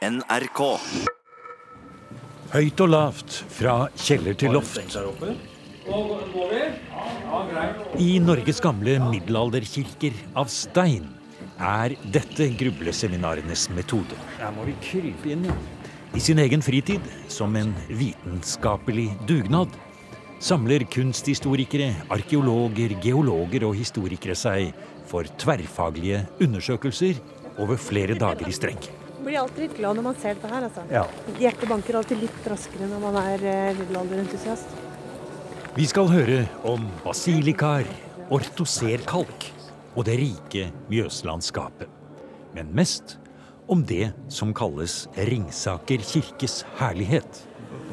NRK. Høyt og lavt, fra kjeller til loft. I Norges gamle middelalderkirker av stein er dette grubleseminarenes metode. Her må vi krype inn, ja. I sin egen fritid, som en vitenskapelig dugnad, samler kunsthistorikere, arkeologer, geologer og historikere seg for tverrfaglige undersøkelser over flere dager i strekk. Blir alltid litt glad når man ser dette her. Altså. Ja. Hjertet banker alltid litt raskere når man er eh, middelalderentusiast. Vi skal høre om basilikaer, ortoserkalk og det rike Mjøslandskapet. Men mest om det som kalles Ringsaker kirkes herlighet.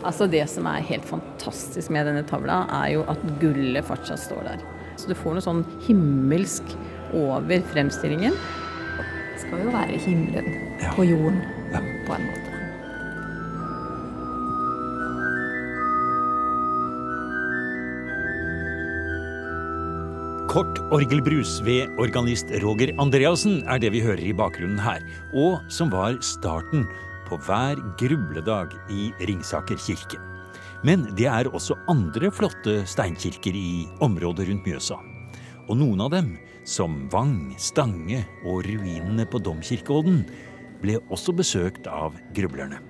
Altså Det som er helt fantastisk med denne tavla, er jo at gullet fortsatt står der. Så du får noe sånn himmelsk over fremstillingen. Skal jo være himmelen Ja. på jorden, Ja. på en måte. Kort orgelbrus ved organist Roger Andreassen er det vi hører i bakgrunnen her, og som var starten på hver grubledag i Ringsaker kirke. Men det er også andre flotte steinkirker i området rundt Mjøsa. Og noen av dem, som Vang, Stange og ruinene på Domkirkeodden, ble også besøkt av grublerne.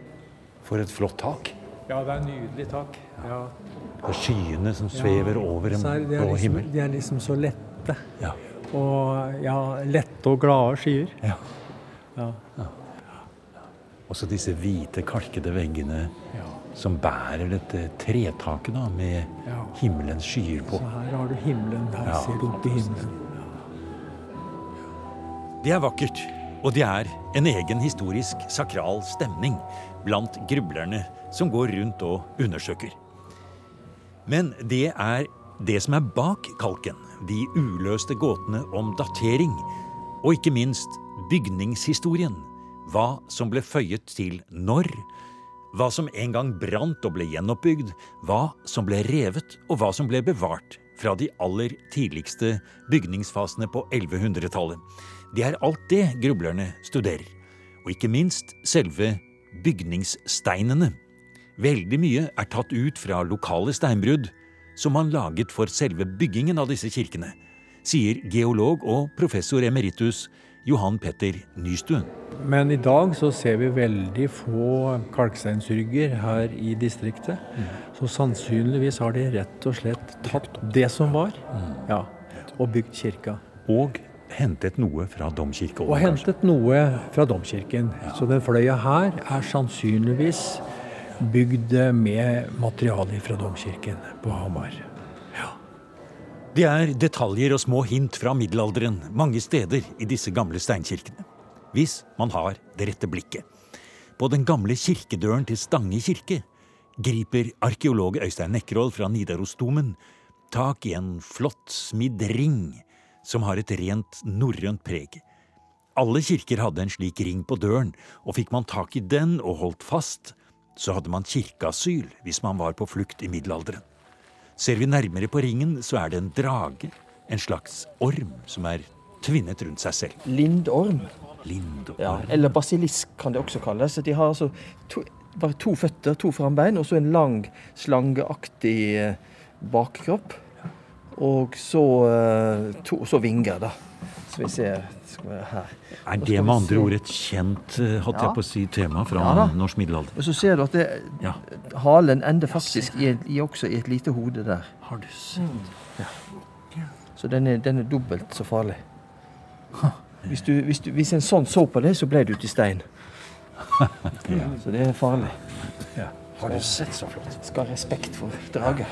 For et flott tak. Ja, det er en nydelig tak. Ja. Og skyene som svever over en er er blå liksom, himmel. De er liksom så lette. Ja. Og ja, lette og glade skyer. Ja. Ja. Også disse hvite, kalkede veggene ja. som bærer dette tretaket da, med Ja. himmelens skyer på. Så her har du himmelen. Her Ja, ser du opp i himmelen. Det er vakkert, og det er en egen historisk sakral stemning blant grublerne som går rundt og undersøker. Men det er det som er bak kalken, de uløste gåtene om datering, og ikke minst bygningshistorien. Hva som ble føyet til når, hva som en gang brant og ble gjenoppbygd, hva som ble revet og hva som ble bevart fra de aller tidligste bygningsfasene på 1100-tallet. Det er alt det grublerne studerer. Og ikke minst selve bygningssteinene. Veldig mye er tatt ut fra lokale steinbrudd som man laget for selve byggingen av disse kirkene, sier geolog og professor emeritus Johan Petter Nystuen. Men i dag så ser vi veldig få kalksteinsrygger her i distriktet. Så sannsynligvis har de rett og slett tatt det som var, ja, og bygd kirka. Og hentet noe fra domkirken? Og hentet noe fra domkirken. Så den fløya her er sannsynligvis bygd med materiale fra domkirken på Hamar. Det er detaljer og små hint fra middelalderen mange steder i disse gamle steinkirkene. Hvis man har det rette blikket. På den gamle kirkedøren til Stange kirke griper arkeolog Øystein Nekroll fra Nidarosdomen tak i en flott smidd ring som har et rent norrønt preg. Alle kirker hadde en slik ring på døren, og fikk man tak i den og holdt fast, så hadde man kirkeasyl hvis man var på flukt i middelalderen. Ser vi nærmere på ringen, så er det en drage, en slags orm, som er tvinnet rundt seg selv. Lindorm, Lindorm. ja, eller basilisk kan det også kalles. De har altså to, bare to føtter, to frambein, og så en lang, slangeaktig eh, bakkropp. Og så, eh, to, så vinger, da. Så vi ser her. Er det med andre ord et kjent hadde Ja. jeg på å si, tema fra Ja norsk middelalder? Og så ser du at det, Ja. halen ender faktisk i, i også i et lite hode der. Har du sett? Ja. Så den er, den er dobbelt så farlig. Hvis, du, hvis, du, hvis en sånn så på det, så ble du til stein. Så det er farlig. Har du sett så flott? Skal ha respekt for drager.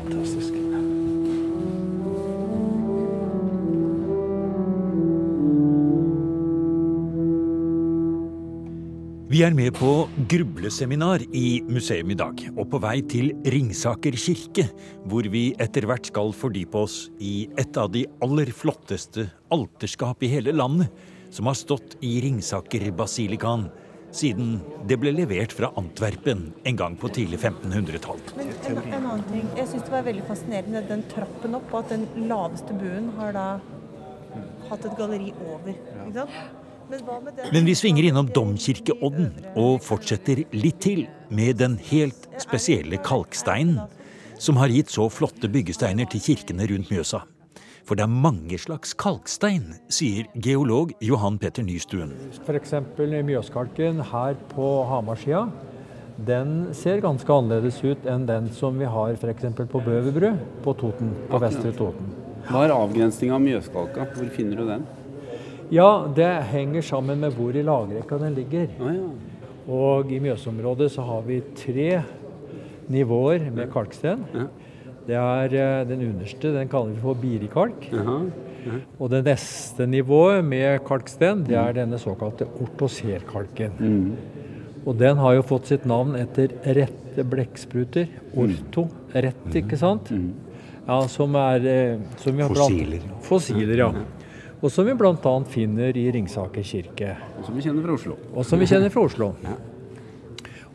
Fantastisk. Vi er med på grubleseminar i museum i dag, og på vei til Ringsaker kirke, hvor vi etter hvert skal fordype oss i et av de aller flotteste alterskap i hele landet, som har stått i Ringsaker-basilikaen siden det ble levert fra Antwerpen en gang på tidlig 1500-tall. Men en, en annen ting. Jeg syns det var veldig fascinerende den trappen opp, og at den laveste buen har da hatt et galleri over. Ikke sant? Men vi svinger innom Domkirkeodden og fortsetter litt til med den helt spesielle kalksteinen, som har gitt så flotte byggesteiner til kirkene rundt Mjøsa. For det er mange slags kalkstein, sier geolog Johan Petter Nystuen. F.eks. Mjøskalken her på Hamarsida. Den ser ganske annerledes ut enn den som vi har f.eks. på Bøverbru på Toten, på Vestre Toten. Hva er avgrensninga av Mjøskalka? Hvor finner du den? Ja, det henger sammen med hvor i lagrekka den ligger. Ah, ja. Og i Mjøsområdet så har vi tre nivåer med kalksten. Ja. Det er eh, den underste, den kaller vi for birikalk. Jaha. Og det neste nivået med kalksten, det er denne såkalte ortoserkalken. Og den har jo fått sitt navn etter rette blekkspruter. Orto, rett, ikke sant? Ja, som er eh, som vi har blant- Fossiler. Fossiler, ja. Og som vi bl.a. finner i Ringsaker kirke. Og Som vi kjenner fra Oslo. Og som vi kjenner fra Oslo.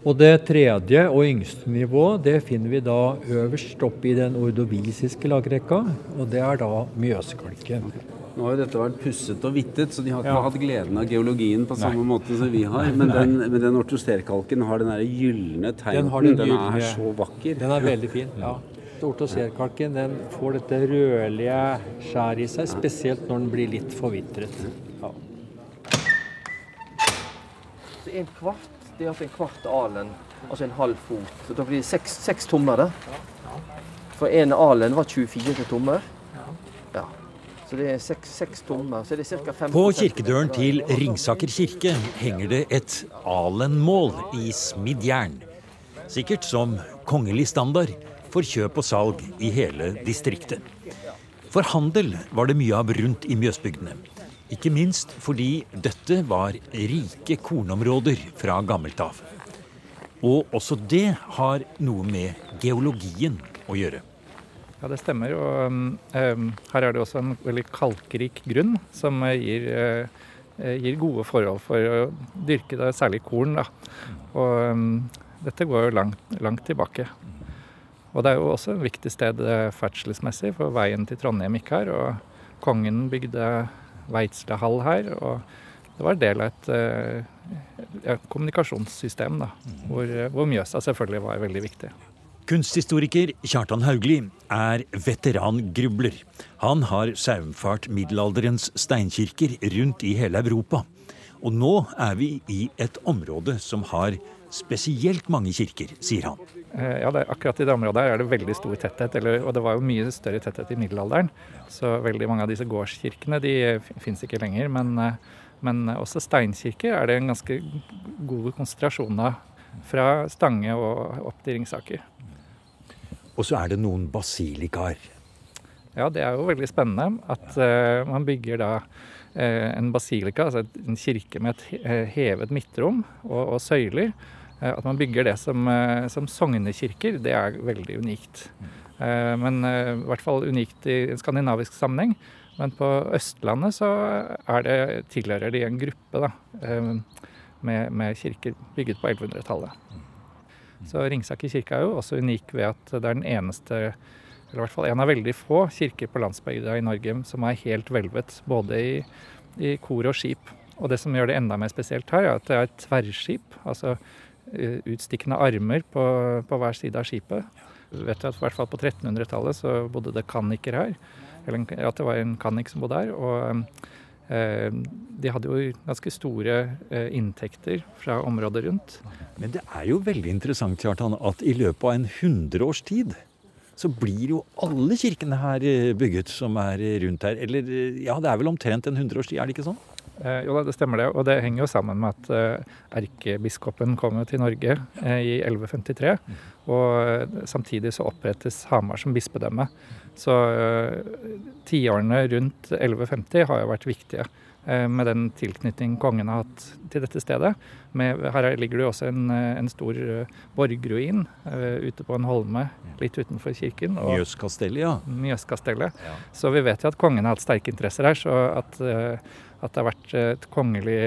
Og det tredje og yngste nivået, det finner vi da øverst oppe i den ordovisiske lagrekka. Og det er da Mjøskalken. Nå har jo dette vært pusset og vittet, så de har ikke Ja. hatt gleden av geologien på samme måte som vi har. Men den, men den ortosterkalken har den derre gylne Den tegnen. Den, den er så vakker. Den er veldig fin. ja. Ortosterkalken den får dette rødlige skjæret i seg, spesielt når den blir litt forvitret. Ja. En kvart, det er altså en kvart alen, altså en halv fot. Så da blir det seks, seks tommer det. For en alen var 24 tommer. Ja. Så det er seks, seks tommer. Så det er ca. 5 På kirkedøren til Ringsaker kirke henger det et alenmål i smidd jern. Sikkert som kongelig standard for kjøp og salg i hele distriktet. For handel var det mye av rundt i Mjøsbygdene. Ikke minst fordi dette var rike kornområder fra gammelt av. Og også det har noe med geologien å gjøre. Ja, det stemmer. Og um, um, her er det også en veldig kalkrik grunn som eh, gir, eh, gir gode forhold for å dyrke det, særlig korn. Da. Og um, dette går jo langt, langt tilbake. Og det er jo også et viktig sted ferdselsmessig, for veien til Trondheim gikk her. Og kongen bygde Veitslehall her. Og det var del av et eh, ja, kommunikasjonssystem da, hvor, eh, hvor Mjøsa selvfølgelig var veldig viktig. Kunsthistoriker Kjartan Haugli er veterangrubler. Han har saumfart middelalderens steinkirker rundt i hele Europa. Og nå er vi i et område som har spesielt mange kirker, sier han. Eh, Ja, det, akkurat i det området her er det veldig stor tetthet, eller, og det var jo mye større tetthet i middelalderen. Så veldig mange av disse gårdskirkene de fins ikke lenger. Men, eh, men også steinkirker er det en ganske god konsentrasjon av. Fra Stange og opp til Ringsaker. Og så er det noen basilikaer. Ja, det er jo veldig spennende at uh, man bygger da en basilika, altså en kirke med et hevet midtrom og, og søyler. Eh, at man bygger det som, eh, som sognekirker, det er veldig unikt. Eh, men i hvert fall unikt i en skandinavisk sammenheng. Men på Østlandet så er det, tilhører de en gruppe da, med, med kirker bygget på 1100-tallet. Så Ringsaker kirke er jo også unik ved at det er den eneste eller i hvert fall en av veldig få kirker på landsbygda i Norge som er helt hvelvet, både i, i kor og skip. Og det som gjør det enda mer spesielt her, er at det er et tverrskip, altså utstikkende armer på, på hver side av skipet. Du vet at i hvert fall på 1300-tallet så bodde det kanniker her, eller at det var en kannik som bodde her. og eh, de hadde jo ganske store eh, inntekter fra området rundt. Men det er jo veldig interessant, Kjartan, at i løpet av en hundreårs tid så blir jo alle kirkene her eh, bygget som er eh, rundt her. Eller eh, ja, det er vel omtrent en hundreårstid, er det ikke sånn? Eh, jo da, det stemmer det. Og det henger jo sammen med at eh, erkebiskopen kom til Norge eh, i 1153. Og eh, samtidig så opprettes Hamar som bispedømme. Så tiårene rundt 1150 har jo vært viktige. Med den tilknytning kongen har hatt til dette stedet. Med, her ligger det jo også en, en stor borgruin ute på en holme litt utenfor kirken. Mjøskastellet, ja. Mjøskastellet. Så vi vet jo at kongen har hatt sterke interesser her, så at, at det har vært et kongelig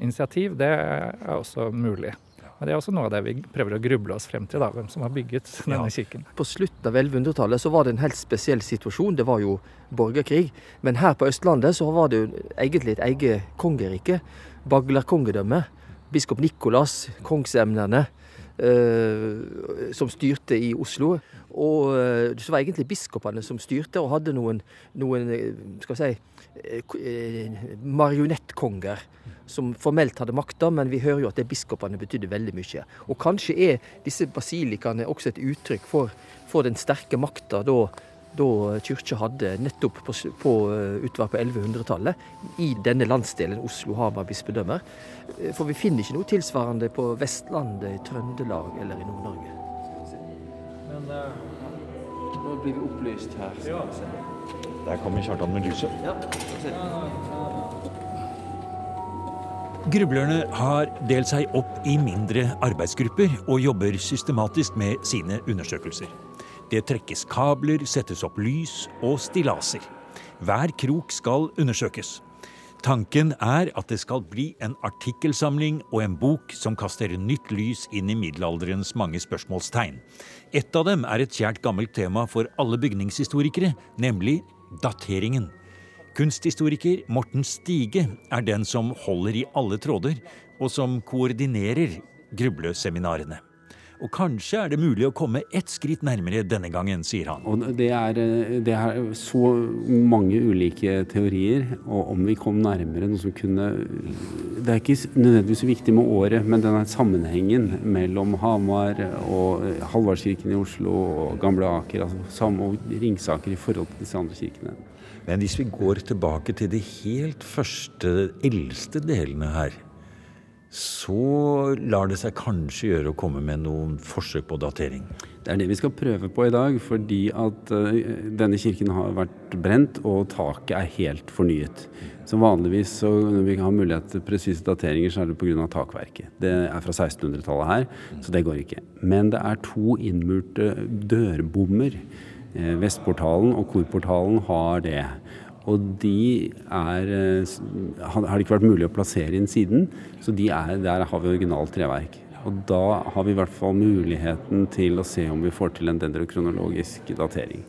initiativ, det er også mulig. Men det er også noe av det vi prøver å gruble oss frem til, da, hvem som har bygget denne kirken. På slutten av 1100-tallet så var det en helt spesiell situasjon. Det var jo borgerkrig. Men her på Østlandet så var det jo egentlig et eget kongerike. Baglerkongedømme. Biskop Nikolas, kongsemnene, eh, som styrte i Oslo. Og eh, så var egentlig biskopene som styrte, og hadde noen, noen eh, skal vi si, eh, eh, marionettkonger som formelt hadde makta, men vi hører jo at det biskopene betydde veldig mye. Og kanskje er disse basilikaene også et uttrykk for, for den sterke makta da, da kyrkja hadde nettopp på, på, eh, utover på 1100-tallet i denne landsdelen Oslo-Hamar bispedømmer. Eh, For vi finner ikke noe tilsvarende på Vestlandet, i Trøndelag eller i Nord-Norge. Nå blir vi opplyst her. Der kommer Kjartan med lyset. Ja, Grublerne har delt seg opp i mindre arbeidsgrupper og jobber systematisk med sine undersøkelser. Det trekkes kabler, settes opp lys og stillaser. Hver krok skal undersøkes. Tanken er at det skal bli en artikkelsamling og en bok som kaster nytt lys inn i middelalderens mange spørsmålstegn. Et av dem er et kjært gammelt tema for alle bygningshistorikere, nemlig dateringen. Kunsthistoriker Morten Stige er den som holder i alle tråder, og som koordinerer grubleseminarene. Og kanskje er det mulig å komme ett skritt nærmere denne gangen, sier han. Og det er, eh, det er så mange ulike teorier, og om vi kom nærmere noe som kunne Det er ikke nødvendigvis så viktig med året, men denne sammenhengen mellom Hamar og Halvardskirken i Oslo og Gamle Aker, altså og Ringsaker i forhold til disse andre kirkene. Men hvis vi går tilbake til de helt første, eldste delene her, så lar det seg kanskje gjøre å komme med noen forsøk på datering. Det er det vi skal prøve på i dag, fordi at eh, denne kirken har vært brent, og taket er helt fornyet. Så vanligvis så når vi har mulighet til presise dateringer, så er det pga. takverket. Det er fra 1600-tallet her, så det går ikke. Men det er to innmurte dørbommer. Eh, Vestportalen og Korportalen har det. Og de er eh, har det ikke vært mulig å plassere inn siden, så de er, der har vi originalt treverk. Og da har vi i hvert fall muligheten til å se om vi får til en dendrokronologisk datering.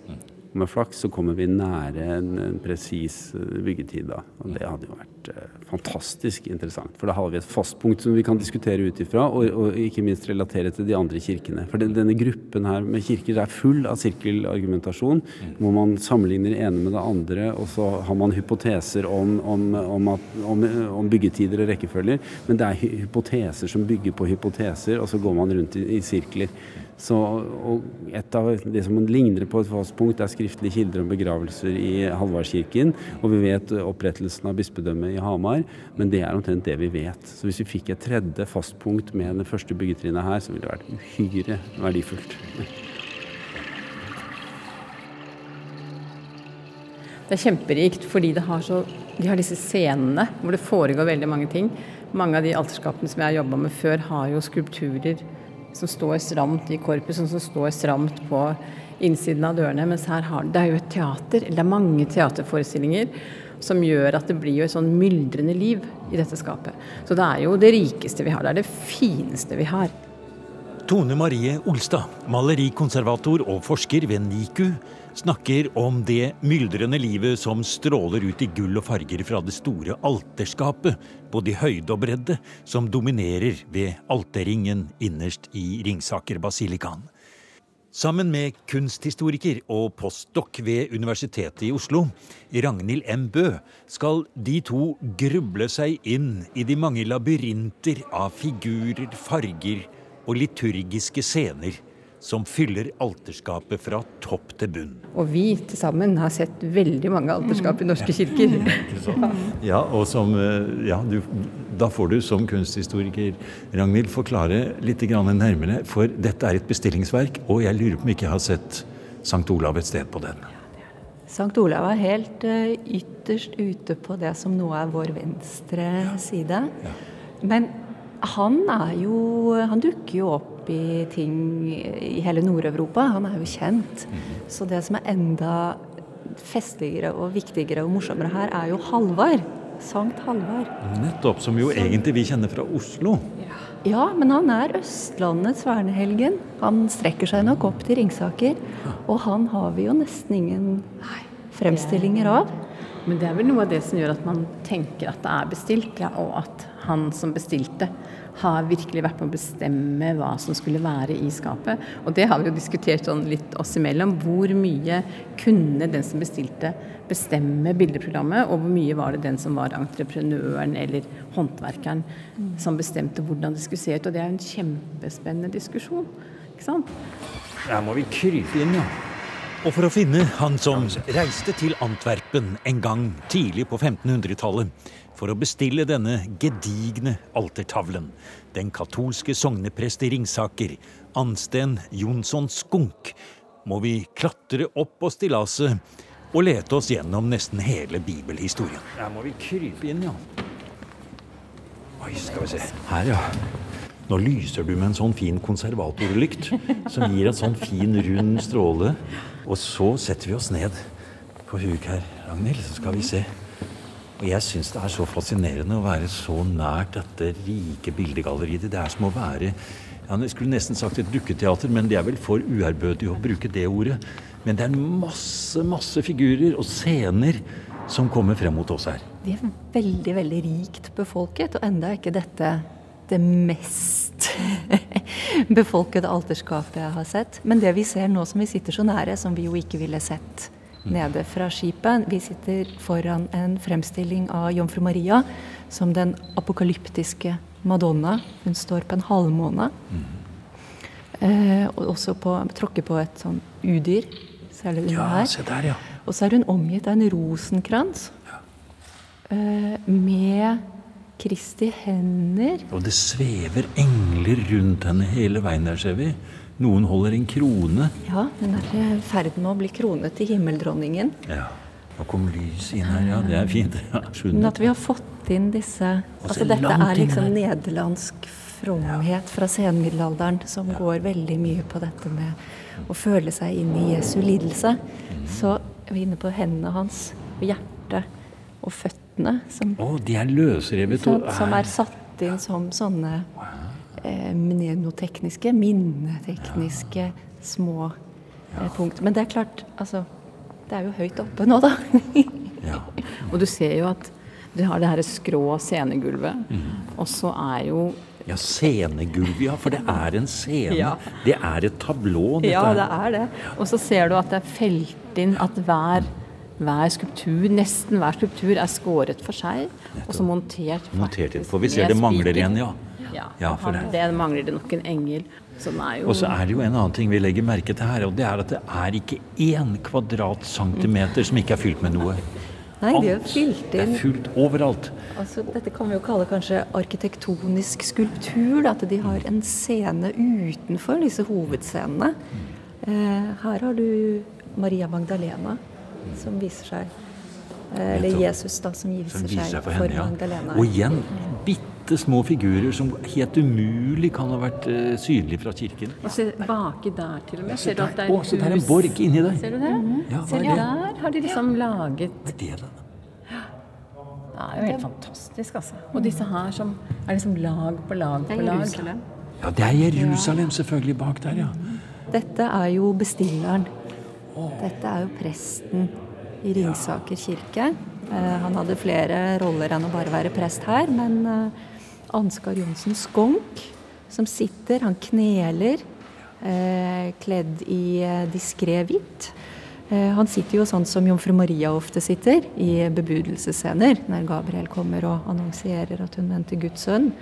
Og med flaks så kommer vi nære en, en presis eh, byggetid da. Og det hadde jo vært eh, fantastisk interessant. For da har vi et fast punkt som vi kan diskutere ut ifra, og, og ikke minst relatere til de andre kirkene. For den, denne gruppen her med kirker er full av sirkelargumentasjon, hvor man sammenligner det ene med det andre, og så har man hypoteser om, om, om, at, om, om byggetider og rekkefølger. Men det er hy- hypoteser som bygger på hypoteser, og så går man rundt i, i sirkler. Så, og et av det som ligner på et fast punkt, er skriftlige kilder om begravelser i Halvardskirken. Og vi vet opprettelsen av bispedømmet i Hamar, men det er omtrent det vi vet. Så hvis vi fikk et tredje fastpunkt med det første byggetrinnet her, så ville det vært uhyre verdifullt. Det er kjemperikt fordi det har så, de har disse scenene hvor det foregår veldig mange ting. Mange av de alterskapene som jeg har jobba med før, har jo skulpturer som står stramt i korpus, som står stramt på innsiden av dørene. Mens her har det er jo et teater, eller det er mange teaterforestillinger som gjør at det blir jo et sånn myldrende liv i dette skapet. Så det er jo det rikeste vi har. Det er det fineste vi har. Tone Marie Olstad, malerikonservator og forsker ved NIKU, snakker om det myldrende livet som stråler ut i gull og farger fra det store alterskapet, både i høyde og bredde, som dominerer ved alterringen innerst i Ringsaker-basilikaen. Sammen med kunsthistoriker og postdokk ved Universitetet i Oslo, Ragnhild M. Bø, skal de to gruble seg inn i de mange labyrinter av figurer, farger og liturgiske scener som fyller alterskapet fra topp til bunn. Og vi til sammen har sett veldig mange alterskap i norske kirker. Ja, og som, eh, ja, du, Da får du som kunsthistoriker Ragnhild, forklare litt grann nærmere, for dette er et bestillingsverk, og jeg lurer på om ikke jeg har sett Sankt Olav et sted på den. Sankt Olav er helt eh, ytterst ute på det som nå er vår venstre side. Men han er jo Han dukker jo opp i ting i hele Nord-Europa. Han er jo kjent. Så det som er enda festligere og viktigere og morsommere her, er jo Halvard. Sankt Halvard. Nettopp, som jo egentlig vi kjenner fra Oslo. Ja, men han er Østlandets vernehelgen. Han strekker seg nok opp til Ringsaker. Og han har vi jo nesten ingen fremstillinger av. Men det er vel noe av det som gjør at man tenker at det er bestilt, ja, og at han som bestilte, har virkelig vært med å bestemme hva som skulle være i skapet. Og det har vi jo diskutert sånn litt oss imellom. Hvor mye kunne den som bestilte bestemme bildeprogrammet, og hvor mye var det den som var entreprenøren eller håndverkeren som bestemte hvordan det skulle se ut. Og det er jo en kjempespennende diskusjon. ikke sant? Her må vi krype inn, ja. Og for å finne han som reiste til Antwerpen en gang tidlig på 1500-tallet for å bestille denne gedigne altertavlen, den katolske sogneprest i Ringsaker, Ansten Jonsson Skunk, må vi klatre opp på stillaset og lete oss gjennom nesten hele bibelhistorien. Her må vi krype inn, ja. Oi, skal vi se. Her, ja. Nå lyser du med en sånn fin konservatorlykt som gir en sånn fin, rund stråle. Og så setter vi oss ned på huk her, Ragnhild, så skal vi se. Og jeg syns det er så fascinerende å være så nært dette rike bildegalleriet. Det er som å være Jeg skulle nesten sagt et dukketeater, men det er vel for uærbødig å bruke det ordet. Men det er masse, masse figurer og scener som kommer frem mot oss her. De er veldig, veldig rikt befolket, og enda er ikke dette det mest befolkede alterskapet jeg har sett. Men det vi ser nå som vi sitter så nære, som vi jo ikke ville sett nede fra skipet Vi sitter foran en fremstilling av Jomfru Maria som den apokalyptiske Madonna. Hun står på en halvmåne. Eh, og også på, tråkker på et sånn udyr. Særlig under Ja, her? se der, ja. Og så er hun omgitt av en rosenkrans eh, med Kristi hender. Og det svever engler rundt henne hele veien der, ser vi. Noen holder en krone. Ja, den er i ferd med å bli kronet til himmeldronningen. Ja. Nå kom lys inn her, ja. Det er fint. Ja, Men at vi har fått inn disse Og Altså dette er liksom nederlandsk fromhet fra senmiddelalderen som går veldig mye på dette med å føle seg inn i Jesu lidelse. Mm. Så er inne på hendene hans og hjertet og føttene som, oh, de er løsrevet og som er satt inn som sånne eh, mnemotekniske, minnetekniske små eh, punkt. Men det er klart, altså Det er jo høyt oppe nå, da. ja. Og du ser jo at du har det her skrå scenegulvet, og så er jo ja, scenegulv, ja. For det er en scene. Ja. Det er et tablå. dette Ja, det er det. Og så ser du at det er felt inn at hver, hver skulptur, nesten hver skulptur, er skåret for seg, og så montert montert. For vi ser det mangler en, ja. Ja, Ja, for han- det- det mangler det nok en engel. Sånn er jo Og så er det jo en annen ting vi legger merke til her, og det er at det er ikke én kvadratcentimeter som ikke er fylt med noe. Nei, det er fylt fylt Det er fylt overalt. Altså, dette kan vi jo kalle kanskje arkitektonisk skulptur. Da, at de har en scene utenfor disse hovedscenene. Eh, her har du Maria Magdalena som viser seg eh, Eller Jesus, da, som viser, Som viser seg for for henne, ja. Magdalena. Og igjen bitte små figurer som helt umulig kan ha vært uh, synlige fra kirken. Og se baki der til og med. se Ser du at det er Å, så der er en borg inni der. Ser du det? Ja, Ser er du det? der har de liksom laget Hva er det da? Det er jo helt fantastisk, altså. Og disse her som er liksom lag på lag på lag. Ja, det er Jerusalem selvfølgelig bak der, ja. Dette er jo bestilleren. Dette er jo presten i Ringsaker kirke. Eh, han hadde flere roller enn å bare være prest her, men eh, Ansgar Johnsen Skonk, som sitter, han kneler, eh, kledd i eh, diskré hvitt. Eh, han sitter jo sånn som jomfru Maria ofte sitter, i bebudelsesscener, når Gabriel kommer og annonserer at hun venter Guds sønn,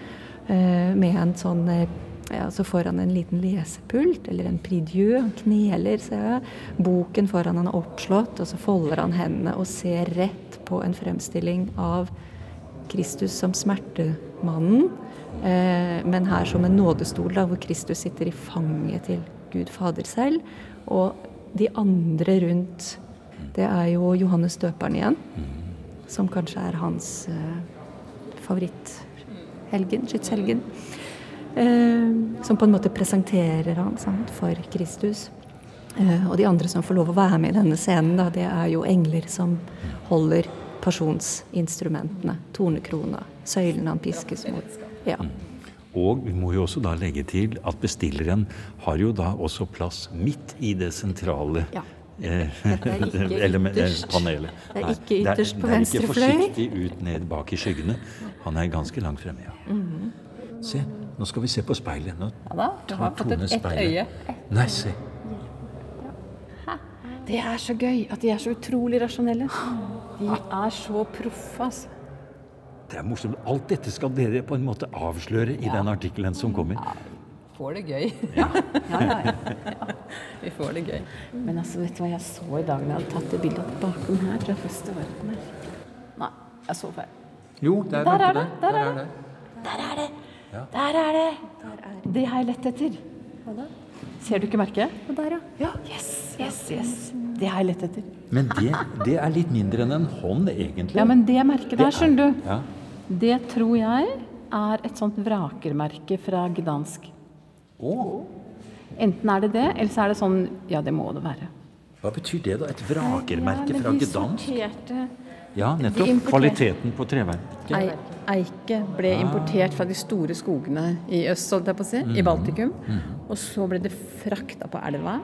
eh, med en sånn eh, ja, så får han en liten lesepult, eller en pridieu. Han kneler, ser jeg. Boken foran han er oppslått, og så folder han hendene og ser rett på en fremstilling av Kristus som smertemannen, eh, men her som en nådestol, da, hvor Kristus sitter i fanget til Gud Fader selv. Og de andre rundt, det er jo Johannes døperen igjen, som kanskje er hans eh, favoritthelgen, skytshelgen. Eh, som på en måte presenterer han sant, for Kristus. Og de andre som får lov å være med i denne scenen, da, det er jo engler som holder pasjonsinstrumentene. Tornekrona, søylene han piskes mot. Ja. Og vi må jo også da legge til at bestilleren har jo da også plass midt i det sentrale Ja. eh, er ikke eh, ytterst. panelet. Det er ikke ytterst på venstre fløy. Det er ikke forsiktig ut ned bak i skyggene. Han er ganske langt fremme, ja. Mhm. Se, nå skal vi se på speilet. Nå Ja da, du har fått et ett øye. Nei, se. Det er så gøy at de er så utrolig rasjonelle. De er så proffe, altså. Det er morsomt. Alt dette skal dere på en måte avsløre i den artikkelen som kommer. Får det gøy. Ja. ja, ja, ja. Vi får det gøy. Men altså, vet du hva jeg så i dag da jeg hadde tatt det bildet bakom her? fra første verden? det. Nei, jeg så feil. Jo, der, Der er vet du det, der er det. Der er det! Der er det! Det har jeg lett etter. Ser du ikke merket? Der, ja. Yes, yes, yes. Det har jeg lett etter. Men det, det er litt mindre enn en hånd, egentlig. Ja, men det merket der, skjønner du, Ja. det tror jeg er et sånt vrakermerke fra Gdansk. Oh. Enten er det det, eller så er det sånn Ja, det må det være. hva betyr det, da? Et vrakermerke Ja, fra Gdansk? sorterte Ja, nettopp. Kvaliteten på treverket. Ei, Eike ble importert fra de store skogene i øst, holdt jeg på å si, i Baltikum. Og så ble det frakta på elva.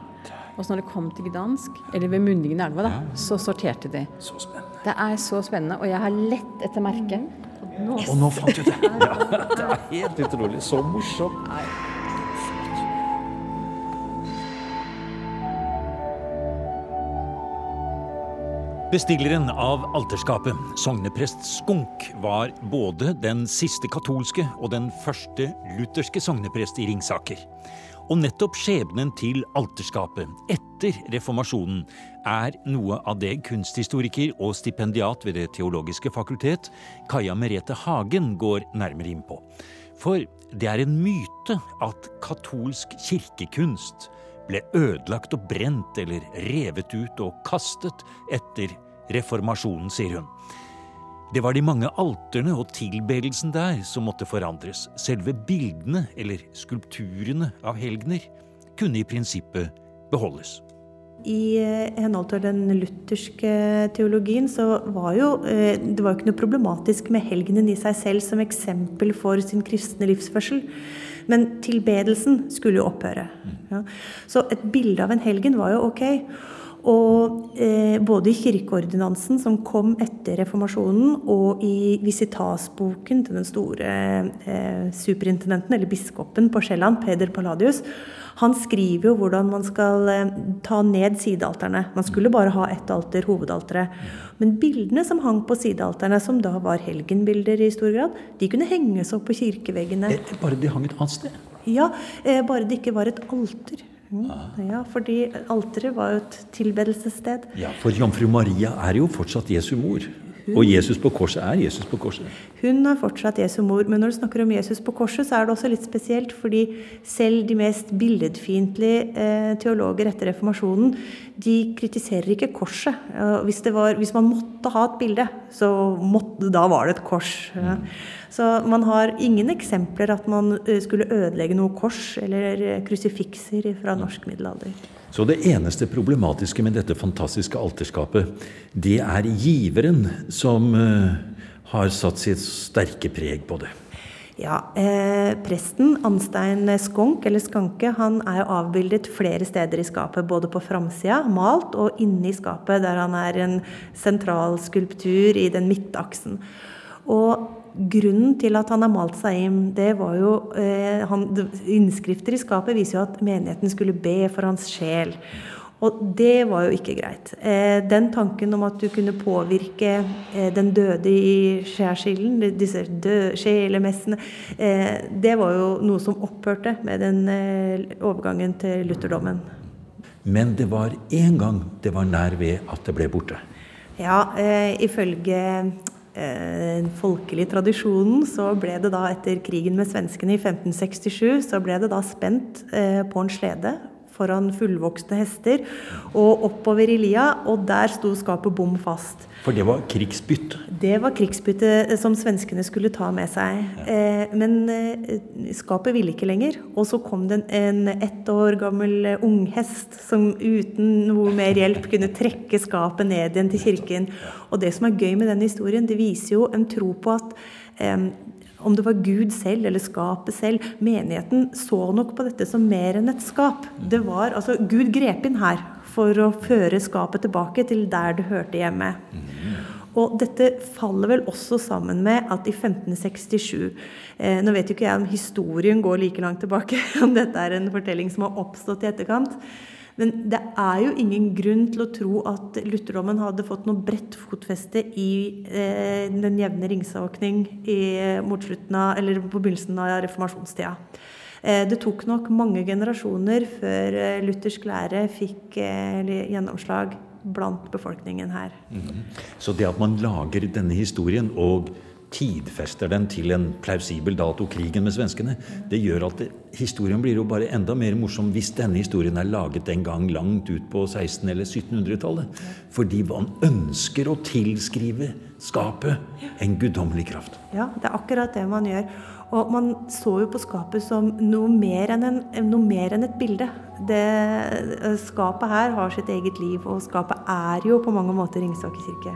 Og så når det kom til Gdansk, eller ved munningen i elva, da, så sorterte de. Så spennende. Det er så spennende, og jeg har lett etter merket. Og nå fant du det! Ja, det er helt utrolig. Så morsomt. Bestilleren av alterskapet, sogneprest Skunk, var både den siste katolske og den første lutherske sogneprest i Ringsaker. Og nettopp skjebnen til alterskapet etter reformasjonen er noe av det kunsthistoriker og stipendiat ved Det teologiske fakultet, Kaja Merete Hagen, går nærmere inn på. For det er en myte at katolsk kirkekunst ble ødelagt og brent eller revet ut og kastet etter reformasjonen, sier hun. Det var de mange alterne og tilbedelsen der som måtte forandres. Selve bildene, eller skulpturene av helgener, kunne i prinsippet beholdes. I eh, henhold til den lutherske teologien så var jo eh, det var jo ikke noe problematisk med helgenen i seg selv som eksempel for sin kristne livsførsel. Men tilbedelsen skulle jo opphøre. Ja. Så et bilde av en helgen var jo ok. Og eh, både i kirkeordinansen som kom etter reformasjonen, og i visitasboken til den store eh, superintendenten, eller biskopen på Sjælland, Peder Palladius, han skriver jo hvordan man skal eh, ta ned sidealterne. Man skulle bare ha ett alter, hovedalteret. Men bildene som hang på sidealterne, som da var helgenbilder i stor grad, de kunne henges opp på kirkeveggene. Eh, Bare de hang et annet sted. Ja, eh, bare det ikke var et alter. Mm, Ja, fordi alteret var jo et tilbedelsessted. Ja, For jomfru Maria er jo fortsatt Jesu mor. Og Jesus på korset er Jesus på korset. Hun er fortsatt Jesu mor, men når du snakker om Jesus på korset, så er det også litt spesielt, fordi selv de mest billedfiendtlige eh, teologer etter reformasjonen, de kritiserer ikke korset. Hvis, det var, hvis man måtte ha et bilde, så måtte, da var det et kors. Ja. Så man har ingen eksempler at man eh, skulle ødelegge noe kors eller eh, krusifikser fra norsk middelalder. Så det eneste problematiske med dette fantastiske alterskapet, det er giveren som eh, har satt sitt sterke preg på det. Ja, eh, Presten Anstein Skonk, eller Skanke, han er jo avbildet flere steder i skapet. Både på framsida, malt, og inni skapet, der han er en sentral skulptur i den midtaksen. Og grunnen til at han har malt seg inn, det var jo eh, han, Innskrifter i skapet viser jo at menigheten skulle be for hans sjel. Og det var jo ikke greit. Eh, den tanken om at du kunne påvirke eh, den døde i skjærsilden, disse døde sjelemessene, eh, det var jo noe som opphørte med den eh, overgangen til lutherdommen. Men det var én gang det var nær ved at det ble borte. Ja, eh, ifølge eh, folkelige tradisjonen så ble det da etter krigen med svenskene i 1567, så ble det da spent eh, på en slede foran fullvokste hester, og oppover i lia, og der sto skapet bom fast. For det var krigsbytte? Det var krigsbytte som svenskene skulle ta med seg. Ja. men eh, skapet ville ikke lenger. Og så kom det en ett år gammel unghest som uten noe mer hjelp kunne trekke skapet ned igjen til kirken. Og det som er gøy med den historien, det viser jo en tro på at eh, om det var Gud selv eller skapet selv, menigheten så nok på dette som mer enn et skap. Det var, altså Gud grep inn her for å føre skapet tilbake til der det hørte hjemme. Og dette faller vel også sammen med at i 1567 eh, Nå vet jo ikke jeg om historien går like langt tilbake, om dette er en fortelling som har oppstått i etterkant. Men det er jo ingen grunn til å tro at lutherdommen hadde fått noe bredt fotfeste i eh, den jevne av, eller på begynnelsen av reformasjonstida. Eh, det tok nok mange generasjoner før eh, luthersk lære fikk eh, gjennomslag blant befolkningen her. Mm. Så det at man lager denne historien og tidfester den til en plausibel dato, krigen med svenskene, det gjør at det, historien blir jo bare enda mer morsom hvis denne historien er laget en gang langt ut på 1600- eller 1700-tallet. Fordi man ønsker å tilskrive skapet en guddommelig kraft. Ja, det er akkurat det man gjør. Og man så jo på skapet som noe mer enn, en, noe mer enn et bilde. Det, skapet her har sitt eget liv, og skapet er jo på mange måter Ringsaker kirke.